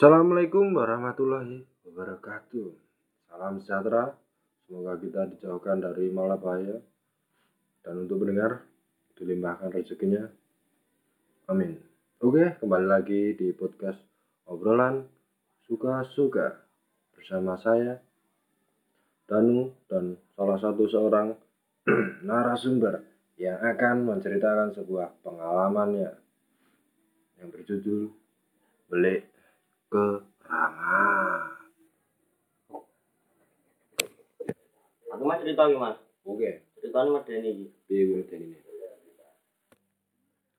Assalamualaikum warahmatullahi wabarakatuh. Salam sejahtera. Semoga kita dijauhkan dari malapetaka dan untuk mendengar dilimpahkan rezekinya. Amin. Oke, kembali lagi di podcast obrolan suka-suka bersama saya Danu dan salah satu seorang narasumber yang akan menceritakan sebuah pengalamannya yang berjudul Belik Kerangan. Aku mas cerita iki mas. Oke, Ceritanya mas Deni iki. piye kuwi ini?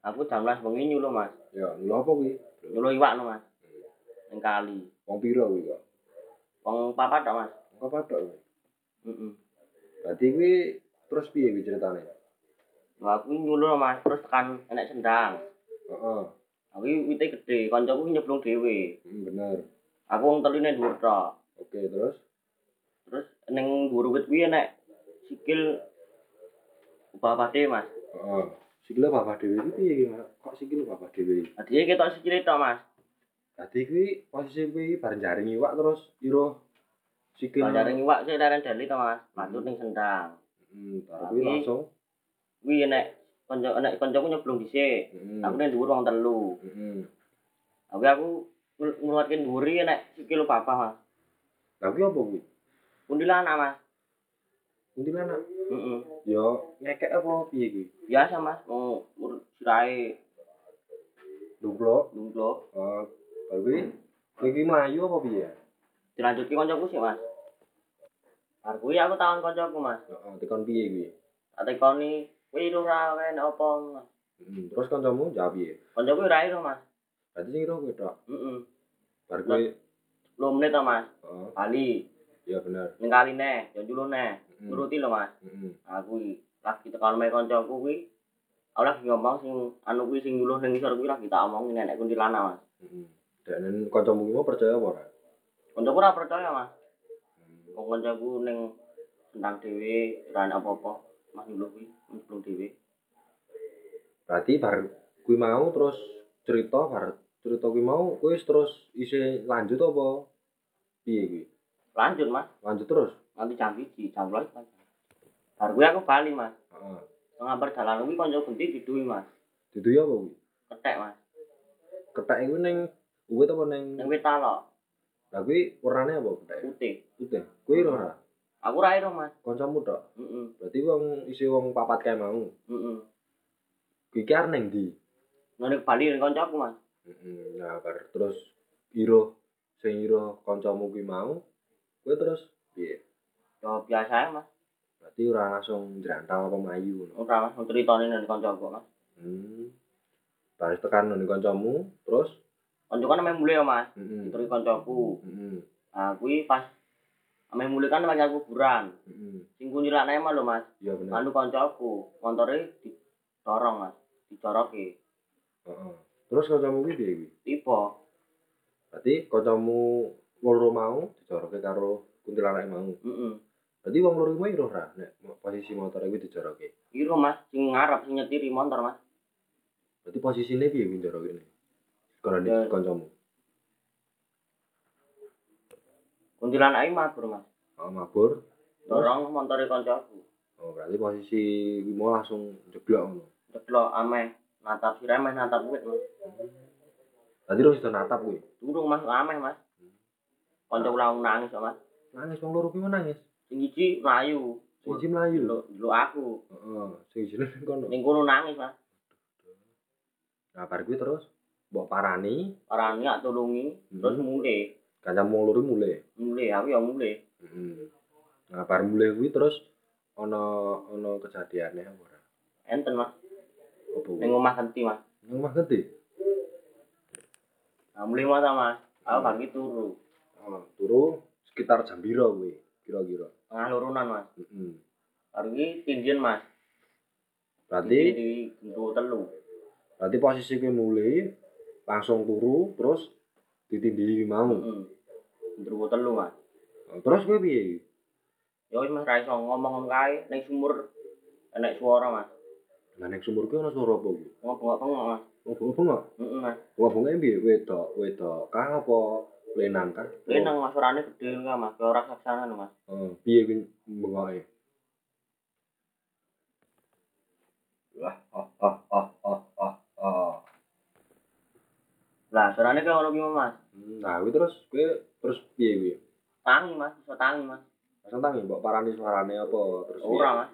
Aku jam 11 bengi nyulo mas. Ya, lho apa kuwi? Nyulo iwak no mas. Ning kali. Wong pira kuwi kok? Wong papat tok mas. Padok kuwi? Heeh. Berarti kuwi terus piye kuwi ceritane? Lah aku nyulo mas terus tekan enek sendang. Heeh, Aku wite gede, kancaku nyeblung dhewe. hmm, bener. Aku wong teline dhuwur tok. Oke, terus? Terus ning dhuwur wit kuwi enek sikil bapake mas. Heeh. Sikile bapak dhewe iki piye iki, Mas? Kok sikile bapak dhewe? Adine ketok sikile tok mas. Berarti kuwi posisi kuwi bareng jaring iwak terus ira sikil. Banjaring iwak sik leren dali tok mas. Lanjut ning sendang. Hmm, bar kuwi langsung. Kuwi enek kanca enek kancaku nyeblung dhisik. Heeh. Aku ning dhuwur wong telu. Heeh. Tapi aku ngeluarke nduri enek sikil papa mas. Lah kuwi apa kuwi? Kuntilanak mas. Kuntilanak. Heeh. Yo ngekek apa piye kuwi? Biasa mas, mau urut sirahe Dumplok. lumpluk. Eh, kuwi kowe iki mlayu apa piye? Dilanjutke kancaku sih mas. Bar kuwi aku takon kancaku mas. Heeh, tekan piye kuwi? Tak tekoni, kuwi lho ra apa mas. Hmm, terus kancamu jawab piye? Kancaku ora iro mas. Berarti sing ira kowe tok. Heeh. Bar kuwi 10 menit to mas. heeh, Kali ya bener. ning kaline, yo julune. Heeh. Nuruti lho mas. Heeh. Aku kuwi lagi tekan omahe kancaku kuwi. Aku lagi ngomong sing anu kuwi sing dulu ning isor kuwi lagi tak omongin nenek kuntilanak mas. Heeh. Dan kancamu mau percaya apa ora? Kancaku ora percaya mas. Hmm. Wong kancaku ning tentang dhewe ora apa-apa. Mas dulu kuwi nyemplung dhewe. Berarti bar kuwi mau terus cerita bar cerita kuwi mau kuwi terus isih lanjut apa? Piye kuwi? Lanjut mas. Lanjut terus. nanti jam biji jam belas mas baru gue aku balik mas Heeh. tengah perjalanan gue konco genti diduwi mas Dudu ya apa kuwi? ketek mas Kethek kuwi ning uwit apa ning yang wit talok Lah kuwi warnane apa kethek? putih Putih. Kuwi ora. Aku rai dong mas Kancamu tok. heeh Berarti wong isi wong papat kae mau. heeh Kuwi ki arep ning ndi? nang balik dengan koncoku mas Heeh. Nah, bar terus iro sing iro kancamu kuwi mau. Kuwi terus piye? yo biasa mas Berarti ora langsung njrantal apa ngono. ora mas mau ceritanya nih koncoku mas Hmm. Bar tekan ning kancamu terus koncoku kan main mulai ya mas heeh. terus koncoku Heeh. nah gue pas main mulai kan lagi kuburan Heeh. sing kunci lah emang lo mas Iya bener. anu koncoku motornya didorong mas dicoroki Heeh. Terus kancamu kuwi piye kuwi? tiba Berarti kancamu loro mau dijoroke karo kuntilanak mau. heeh Berarti wong loro kuwi iro ora nek posisi motor kuwi dijoroke. Iro mas, sing ngarep sing nyetiri motor mas. Berarti posisine piye kuwi ne? Karena Ya. kancamu. Kuntilanak iki mabur mas. Oh, mabur. Dorong montore kancaku. Oh, berarti posisi kuwi mau langsung jeblok ngono. Ceklok ameh natap sirah ameh natap wit mas. Berarti terus itu natap kuwi. Durung mas ameh mas. Kancaku langsung nangis kok, mas. Nangis wong loro kuwi nangis. Sing iki mlayu. Siji mlayu. Dulu dulu aku. Heeh, sing jine ning kono. Ning kono nangis mas. Nah, bar kuwi terus mbok parani, Parani tak tulungi, terus Hmm. Mulai. kancamu wong loro mulai. Mulai aku ya mulai. Heeh. Nah, bar mulai kuwi terus ana ana kejadiane apa ora? Enten mas. Kuwi? Ning omah genti mas. Nang omah gede. Nah mulai mas mas. Aku bagi turu. Oh, turu sekitar jam pira kuwi kira-kira. Tengah lurunan mas. Heeh. Iki tindian mas. Berarti di gentu telu. berarti posisi kuwi mulai langsung turu terus ditindih mau. Heeh. Gentu telu mas. Oh, terus kuwi piye? Ya wis Mas ra iso ngomong kae ning sumur enek suara Mas. Lah ning sumur kuwi ana swara apa kuwi? Ngomong-ngomong Mas. Obong-obong kok. Heeh, Mas. Obonge piye? Wedok, wedok kah apa lenang kah? Lenang Mas orane gede enggak Mas, kaya ora saksana lho Mas. Oh, piye kuwi bengoke? Wah, oh, oh, oh, oh, oh, oh. Lah, suarane kaya ngono ki Mas. Hmm, Nah, kuwi terus kowe terus piye kuwi? Tangi Mas, iso tangi Mas. Langsung tangi mbok parani suarane apa terus piye? Ora Mas.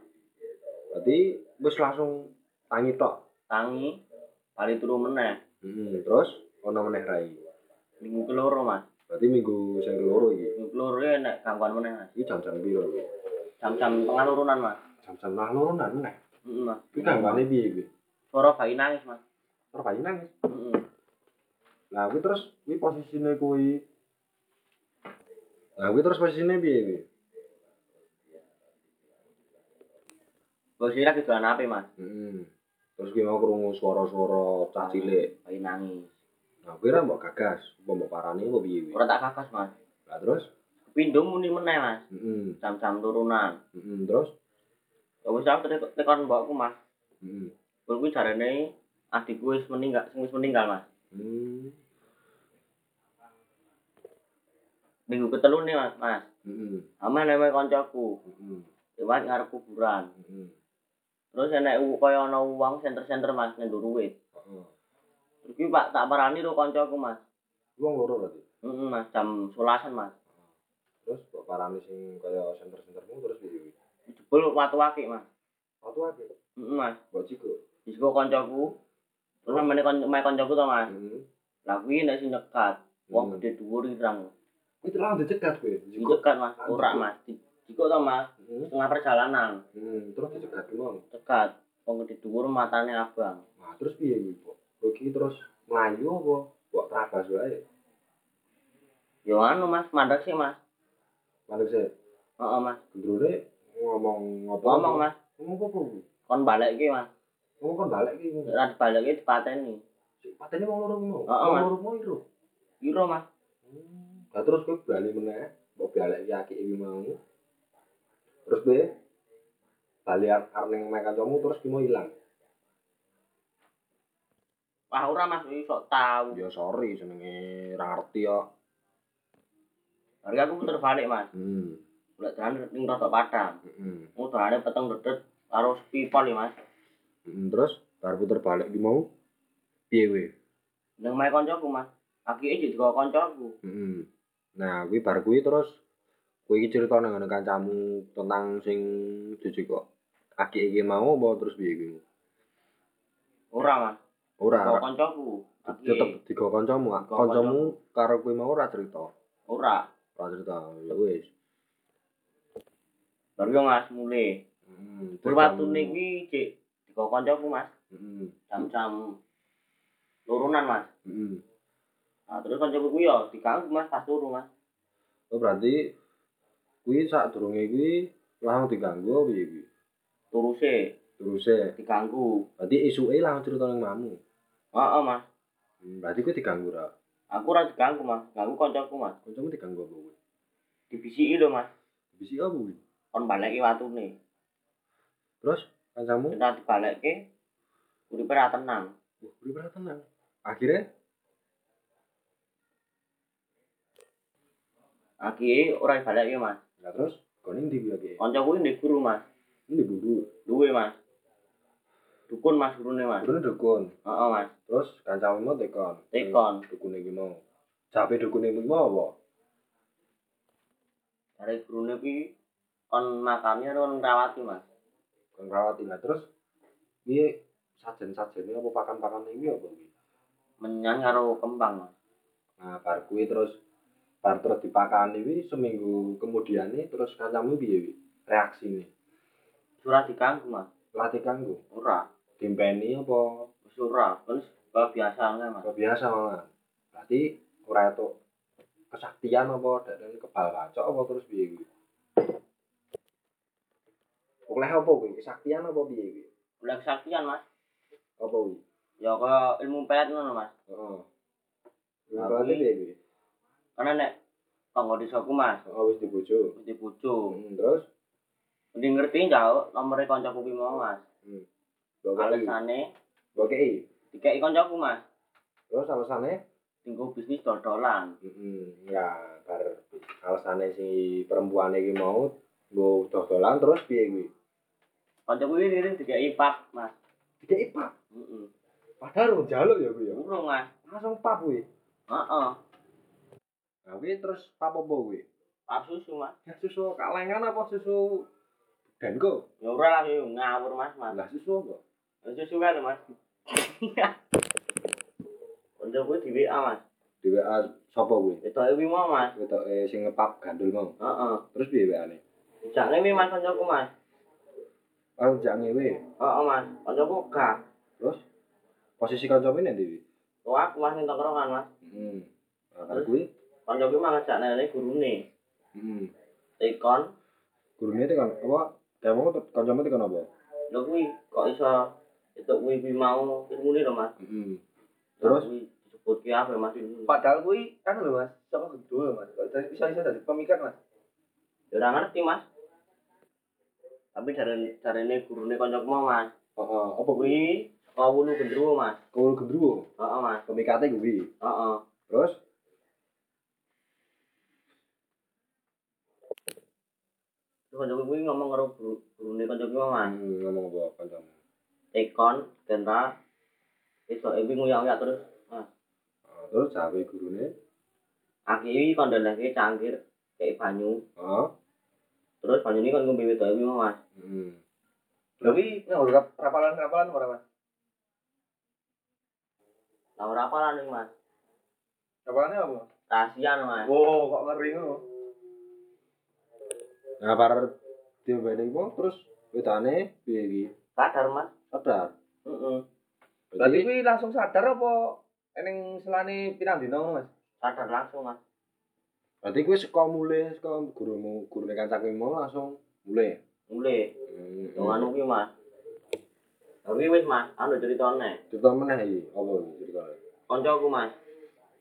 Berarti wis langsung tangi tok. Tangi bali turu meneh. Heeh, terus ono meneh rai. Minggu keloro Mas. Berarti minggu sing keloro iki. Minggu keloro ya nek gangguan meneh Mas. Iki jam-jam piro kuwi? Jam-jam tengah turunan Mas. Jam-jam nah loronan meneh. Heeh Mas. Kuwi gangguane piye kuwi? Suara bayi nangis Mas. Terus bayi nangis. Heeh. Lah kuwi terus kuwi posisine kuwi Lah kuwi terus posisine piye kuwi? Bos ira kedolan ape Mas? Heeh. Terus kuwi mau krungu swara-swara cah cilik. Bayi nangis. Nah, kuwi ra mbok gagas, apa mbok parani apa piye kuwi? Ora tak kakas Mas. Lah terus? Pindung muni meneh Mas. Heeh. Jam-jam turunan. Heeh, terus? Ya wis aku tek- tekan mbokku Mas. Heeh. Bol kuwi jarene adikku wis meninggal, wis meninggal Mas. Hmm. Minggu ketelu nih Mas. Mas. Heeh. Ameh newe kancaku. Heeh. Lewat ngarep kuburan. Heeh. Terus enek u- kaya ana uang senter-senter Mas ngendur duit. Heeh. Kuwi Pak tak parani ro kancaku Mas. Wong loro berarti. Heeh Mas, jam 11-an Mas. Terus mbok parani sing kaya center-centermu terus piye kuwi? Jebul watu akik Mas. Waktu aja. Heeh Mas. Mbok jigo. Disiko kancaku. Terus kon mae kancaku to Mas. Heeh. Lah kuwi nek sing nyekat, wong Hmm. gede dhuwur irang. Kuwi terlalu dicegat kowe. Dicekat Mas, ora Mas. To Mas, Heeh. setengah perjalanan. Hmm, terus dicegat dulu. Cekat. Wong gede dhuwur matane abang. Nah, terus piye kuwi, Pak? Kowe iki terus mlayu apa? Mbok trabas wae. Yo anu Mas, mandek sih Mas. Manut sih, Heeh Mas. gendrone ngomong apa? Ngomong Mas, Ngomong apa kon balik ki Mas. Ngomong kan balik iki. Ora dibalik dipateni. Sik patene wong loro. Heeh, Wong loro mau iro. Piro Mas? Hmm. Lah terus kowe bali meneh, mbok balik iki akeh iki mau. Terus kowe bali arep ning mek kancamu terus ki mau ilang. Wah ora Mas, iki sok tau. Ya sorry jenenge ra ngerti kok. Hari aku puter balik Mas. Hmm. Golek jalan ning Rotok Padang. Heeh. Mau dolane peteng dedet karo spipol ya Mas. Hmm, terus bar puter balik ki mau piye kowe? Ning mae kancaku Mas. Akike jadi kok kancaku. Heeh. Nah, kuwi bar kuwi terus iki cerita nang ngene kancamu tentang sing jujur kok akik iki mau apa terus piye kuwi? Ora Mas. Ora, ora. kancaku. Tetep digo kancamu, ah. Kancamu karo kowe mau ora cerita. ora. Ora cerita. Ya wis. Baru yo Mas mulai. Heeh. Bul watune iki cek dikok kancaku Mas. Heeh. Jam-jam turunan Mas. Heeh. Nah, terus kancaku kuwi yo diganggu Mas pas turu Mas. Oh, berarti kuwi sak durunge kuwi langsung diganggu piye kuwi? Turuse Teruse, diganggu. berarti isuke langsung cerita nang mamu. Heeh Mas. Hmm, berarti kuwi diganggu ra. Aku ora diganggu Mas, ganggu kancaku Mas. Kancamu diganggu apa kuwi? Dibisiki lho Mas. Bisi apa kuwi? Kon baleki watune. Terus kancamu Kita dibalekke uripe ra tenang. Wah, pernah tenang. Akhirnya, Akhire ora dibalekke Mas. nah terus, kau ini di biaya Kancaku iki ndek guru Mas. Ini buru. Duwe Mas. Dukun Mas gurune Mas. Buru dukun. Heeh Mas. Terus, kancamu mau tekon. Tekon. Dukun ini mau. Jape dukun ini mau apa? Dari gurune kuwi kon makame kon ngrawati Mas. Kau rawat lah. Terus, ini sajen-sajennya apa pakan-pakan ini apa? Bi? Menyan karo kembang Mas. Nah, bar kuwi terus, bar terus dipakani wi seminggu kemudian nih terus kancamu piye wi? Reaksi nih. Surah diganggu Mas. Latih kanggo. Ora. Dimpeni apa? Wis ora. Wis kaya biasa ae Mas. Kok biasa malah. Berarti ora itu kesaktian apa dari kebal kacok apa terus piye kuwi? Oleh apa kuwi? Kesaktian apa piye kuwi? Oleh kesaktian Mas. Apa kuwi? Ya kaya ilmu pelet ngono Mas. Heeh. Berarti kuwi- piye kuwi? Karena nek tangga desaku Mas, Oh, wis dibojo. wis dibojo. Hmm, terus Mending ngerti jauh nomere kancaku ki mau Mas. Mbok kei. Alesane Mbok kei. dikeki kancaku Mas Terus alasane tinggu bisnis dol-dolan heeh ya bar alasane si perempuan iki mau nggo dodolan terus piye kuwi? Kancaku iki ini dikeki pak Mas Dikeki pap. heeh Padahal urung njaluk ya kuwi ya. urung Mas Langsung pap kuwi. heeh Nah kuwi terus pap apa kuwi? pap susu Mas Ya susu kalengan apa susu Denko? ya ora lagi ngawur Mas Mas Lah susu apa? susu kan Mas kancaku di WA Mas Di WA sapa kuwi? itu iki mau Mas Wetoke sing ngepap gandul mau. heeh Terus piye WA-ne? Jangan ini mas kancaku mas. Oh, jak ngewe. Oh, mas. Kancaku gak. Terus posisi kancane ndi kuwi? Oh, aku mas minta kerongan mas. Heeh. Nah, karo kuwi? Kancaku mah ngejak nene gurune. Heeh. Tekon. Gurune tekan apa? Kamu kancamu tekan apa? Lho kuwi kok iso itu kuwi kuwi mau ilmune lho mas. Heeh. Terus Terus disebut ki apa mas. Padahal kuwi kan lho Mas, saka gedhe Mas. Kok dari bisa bisa dari pemikat Mas. Ya ora ngerti mas. Tapi dari dari ini gurune kancaku mau mas. heeh, apa kuwi? Kau wulu gendruwo mas. Kul gendruwo. Heeh mas. Pemikate kuwi. Heeh. Terus Terus kancaku kuwi ngomong karo guru- gurune kancaku mau mas. hmm, ngomong apa kancamu? Tekon, genra. Iso iki nguyang-nguyang terus Ah, terus jawe gurune? Aki iki kon ndelehke cangkir kayak banyu. Heeh. Terus banyu ini kan ngombe wedok iki mau mas. Heeh. Lha kuwi rapalan-rapalan ora Mas? Lah ora apa nih mas. Rapalannya apa? Mas? Kasian mas. Wow, kok ngeri ngono. Nah, par diombeni apa terus wedane piye iki? Sadar mas. Sadar. Heeh. Berarti kuwi langsung sadar apa eneng selane pirang dina ngono Mas? Sadar langsung mas. Berarti kuwi saka mulai saka gurumu, gurune kancaku mau langsung mulai. Mulai. Hmm. Yang anu ki mas. Tapi wis mas, anu ceritane. Cerita meneh iki, apa iki ceritane? Koncoku mas.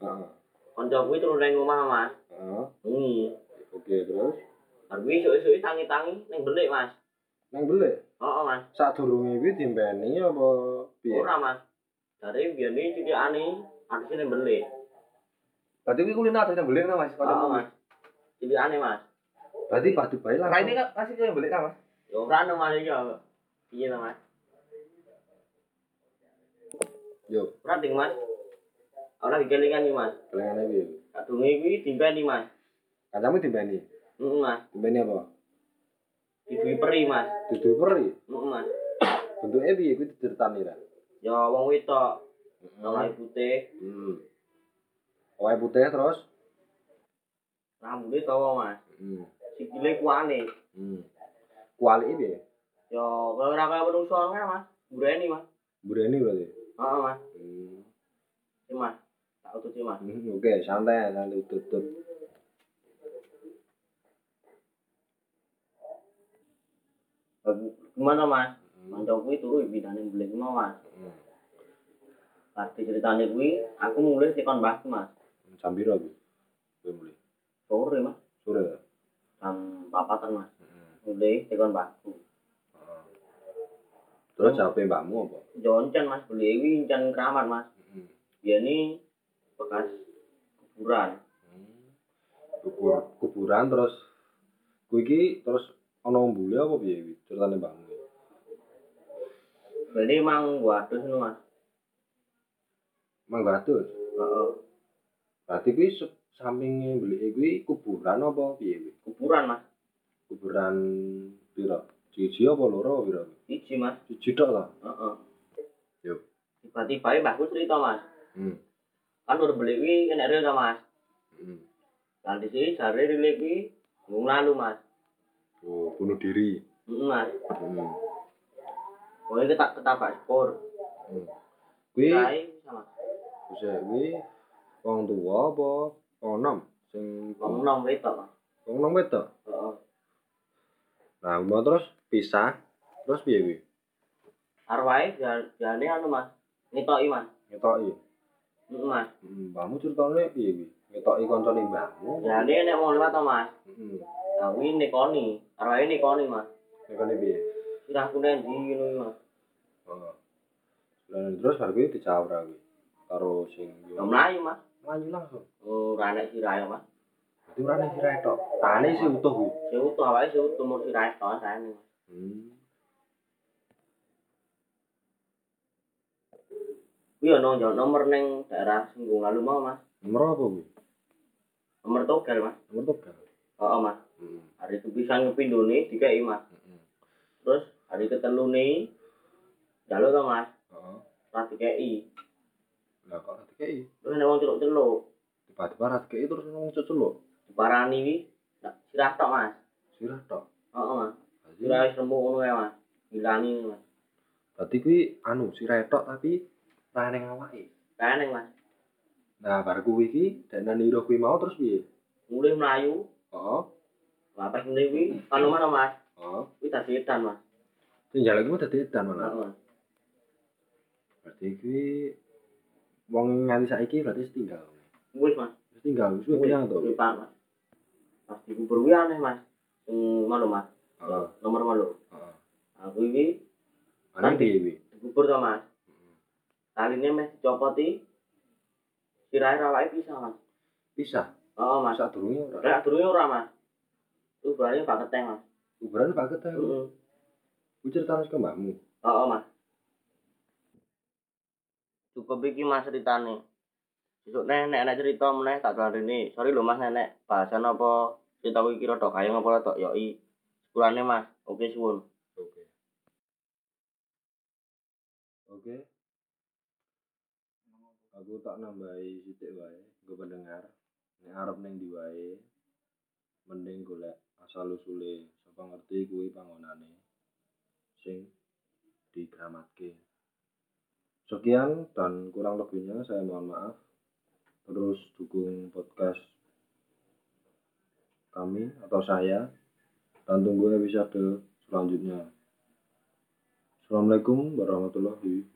Heeh. Koncoku itu nang omah mas. Heeh. Bengi. Oke, terus Tapi esuk-esuk tangi-tangi ning belik mas. nang belik. Heeh mas. Sadurunge kuwi dimbeni apa piye? Ora mas. Dari biyen iki cilikane artise ning belik. Berarti kuwi kulino ada yang beli nang Mas. Heeh mas. Cilikane mas. Berarti padu bae Lah langsung. ini kan kasih yang beli kan Mas? Ya ora anu mas iki. Piye to mas? Yo, Ora ding mas. Ora dikelingan iki mas. kelengane piye? Kadunge kuwi dimpeni mas. Kancamu dimbeni. Heeh mas. Dimbeni apa? Dibui peri mas. Dudu peri. Heeh mas. Bentuke piye kuwi diceritani ra? Ya wong wedok, ora putih, Hmm. Wae putih terus. rambutnya dawa mas. Hmm. Sikile kuane. Hmm. Kualike piye? Ya kalau ora kaya menungso kan mas. Bureni mas. Bureni berarti. Heeh mas. Hmm. Iki mas. Tak ututi mas. Hmm, Oke, santai, santai tutut. Gimana mas? Hmm. Kuwi turu bidane beli mau mas. Hmm. Pasti ceritane kuwi aku mulai tekan mbahku mas. Jam piro kuwi? Kowe mulai. Sore mas. Sore. Jam papatan mas. Hmm. Mulai tekan mbahku. Ah. Terus jawabe mbakmu apa? Joncen mas beli kuwi encen keramat mas. Hmm. Dia ini bekas kuburan. Hmm. Kubur, kuburan terus kuwi iki terus ana umbule apa piye kuwi ceritane mbakmu? Beli emang gua adus nu mas. Manggatus. Heeh. Berarti kuwi sampinge mbleke kuwi kuburan apa piye kuwi? Kuburan mas. Kuburan piro? Siji apa loro piro? Siji mas. Siji tok ta? Heeh. Yo. Tiba-tiba mbahku cerita mas. Hmm. Kan udah beli kuwi kena real ta mas. Hmm. Lah di sini jare rile kuwi lalu mas. Oh, bunuh diri. Heeh mas. Hmm. Pokoknya kita ketabrak skor. Hmm. Kuwi sama. bisa kuwi wong tuwa apa wong nom sing Ngomong nom wedok wong nom wedok. Heeh. Nah, mau terus pisah. Terus piye kuwi? Arwai jane anu mas. Ngetoki mas. Ngetoki. Heeh mas. Hmm, mbahmu ceritane piye kuwi? Ngetoki kancane mbahmu. Jane nek mau lewat to mas. Heeh. Kuwi nekoni. Arwai nekoni mas. Ngekone piye? Sirahku nendi ngono iki, mas. Oh. Lan terus bar kuwi ra kuwi karo sing Ya mlayu Mas. Mlayu langsung Ora nek sirahe Mas. berarti ora ning sirahe tok tane sih utuh kuwi Sing utuh awake sing utuh mung sirahe tok saene. hmm. Kuwi ono njaluk nomor ning daerah Singgung Lalu mau Mas. nomor apa kuwi Nomor togel Mas. nomor togel Heeh Mas. hmm. Hari kepisan kepindone dikei Mas. hmm. Terus hari ketelune njaluk to Mas. heeh Ora dikei. Lah kok ra dikei Terus nek wong celuk-celuk tiba-tiba ra dikei terus ngomong celuk diparani wi sirah tok Mas. sirah tok Heeh Mas. Sirah wis remuk ngono kae Mas. Ngilani Mas. berarti kuwi anu sirah tok tapi ra ning awake Kae Mas. nah bar kuwi iki dek niro kuwi mau terus piye Mulai melayu, heeh apa mulai wi kalau mana Mas? heeh Wi tadi edan Mas. sing jalan kuwi dadi edan malah Heeh. berarti kuwi wong nganti saiki berarti tinggal Wis Mas. wis tinggal wis piye to Wis Pak Mas. Pas dikubur wi aneh Mas. Sing malu Mas. heeh Nomor malu. heeh Aku iki piye kuwi dikubur to Mas. Taline meh dicopoti. Sirahe rawake pisah Mas. pisah Heeh Mas. masa durunge ora Rek durunge ora Mas. Berarti Pak Keteng Mas. kuburan banget ta Heeh. kuwi ceritane ke mbahmu Heeh Mas. Cukup iki Mas ceritane. Besok nek nek nek cerita meneh tak rene. Sorry lho Mas nenek bahasan apa cerita kira tok kayang apa tok yoki. Sepurane Mas. Oke suwun. oke oke aku tak nambahi sithik wae gue pendengar nek arep ning ndi wae mending golek asal usule sapa ngerti kuwi pangonane sing digramatke sekian dan kurang lebihnya saya mohon maaf. Terus dukung podcast kami atau saya. Dan tunggu episode selanjutnya. Assalamualaikum warahmatullahi